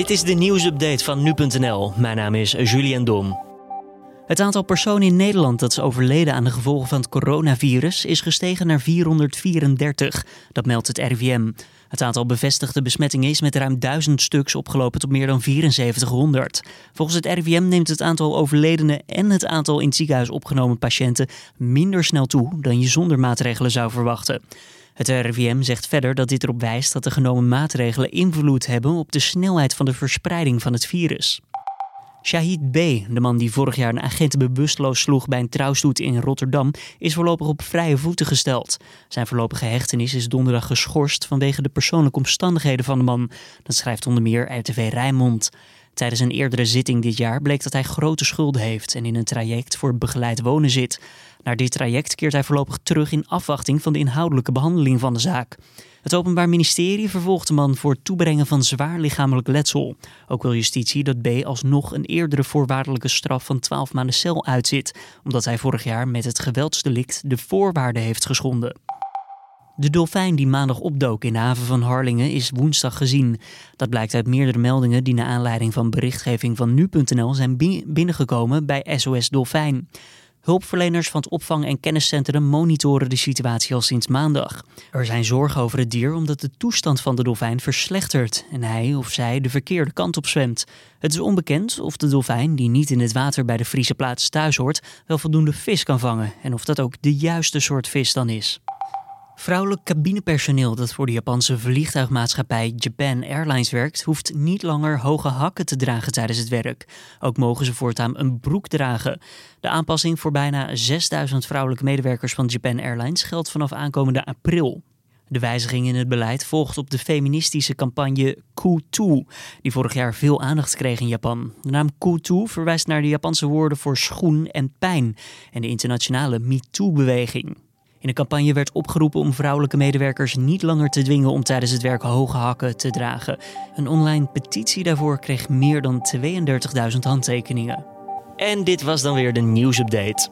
Dit is de nieuwsupdate van nu.nl. Mijn naam is Julian Dom. Het aantal personen in Nederland dat is overleden aan de gevolgen van het coronavirus is gestegen naar 434. Dat meldt het RIVM. Het aantal bevestigde besmettingen is met ruim 1000 stuks opgelopen tot meer dan 7400. Volgens het RIVM neemt het aantal overledenen en het aantal in het ziekenhuis opgenomen patiënten minder snel toe dan je zonder maatregelen zou verwachten. Het RIVM zegt verder dat dit erop wijst dat de genomen maatregelen invloed hebben op de snelheid van de verspreiding van het virus. Shahid B., de man die vorig jaar een agent bewusteloos sloeg bij een trouwstoet in Rotterdam, is voorlopig op vrije voeten gesteld. Zijn voorlopige hechtenis is donderdag geschorst vanwege de persoonlijke omstandigheden van de man. Dat schrijft onder meer RTV Rijnmond. Tijdens een eerdere zitting dit jaar bleek dat hij grote schulden heeft en in een traject voor begeleid wonen zit. Naar dit traject keert hij voorlopig terug in afwachting van de inhoudelijke behandeling van de zaak. Het Openbaar Ministerie vervolgt de man voor toebrengen van zwaar lichamelijk letsel. Ook wil justitie dat B alsnog een eerdere voorwaardelijke straf van 12 maanden cel uitzit, omdat hij vorig jaar met het geweldsdelict de voorwaarden heeft geschonden. De dolfijn die maandag opdook in de haven van Harlingen is woensdag gezien. Dat blijkt uit meerdere meldingen die naar aanleiding van berichtgeving van nu.nl zijn binnengekomen bij SOS Dolfijn. Hulpverleners van het opvang- en kenniscentrum monitoren de situatie al sinds maandag. Er zijn zorgen over het dier omdat de toestand van de dolfijn verslechtert en hij of zij de verkeerde kant op zwemt. Het is onbekend of de dolfijn, die niet in het water bij de Friese plaats thuis hoort, wel voldoende vis kan vangen en of dat ook de juiste soort vis dan is. Vrouwelijk cabinepersoneel dat voor de Japanse vliegtuigmaatschappij Japan Airlines werkt, hoeft niet langer hoge hakken te dragen tijdens het werk. Ook mogen ze voortaan een broek dragen. De aanpassing voor bijna 6000 vrouwelijke medewerkers van Japan Airlines geldt vanaf aankomende april. De wijziging in het beleid volgt op de feministische campagne Kutu, die vorig jaar veel aandacht kreeg in Japan. De naam Kutu verwijst naar de Japanse woorden voor schoen en pijn en de internationale MeToo-beweging. In de campagne werd opgeroepen om vrouwelijke medewerkers niet langer te dwingen om tijdens het werk hoge hakken te dragen. Een online petitie daarvoor kreeg meer dan 32.000 handtekeningen. En dit was dan weer de nieuwsupdate.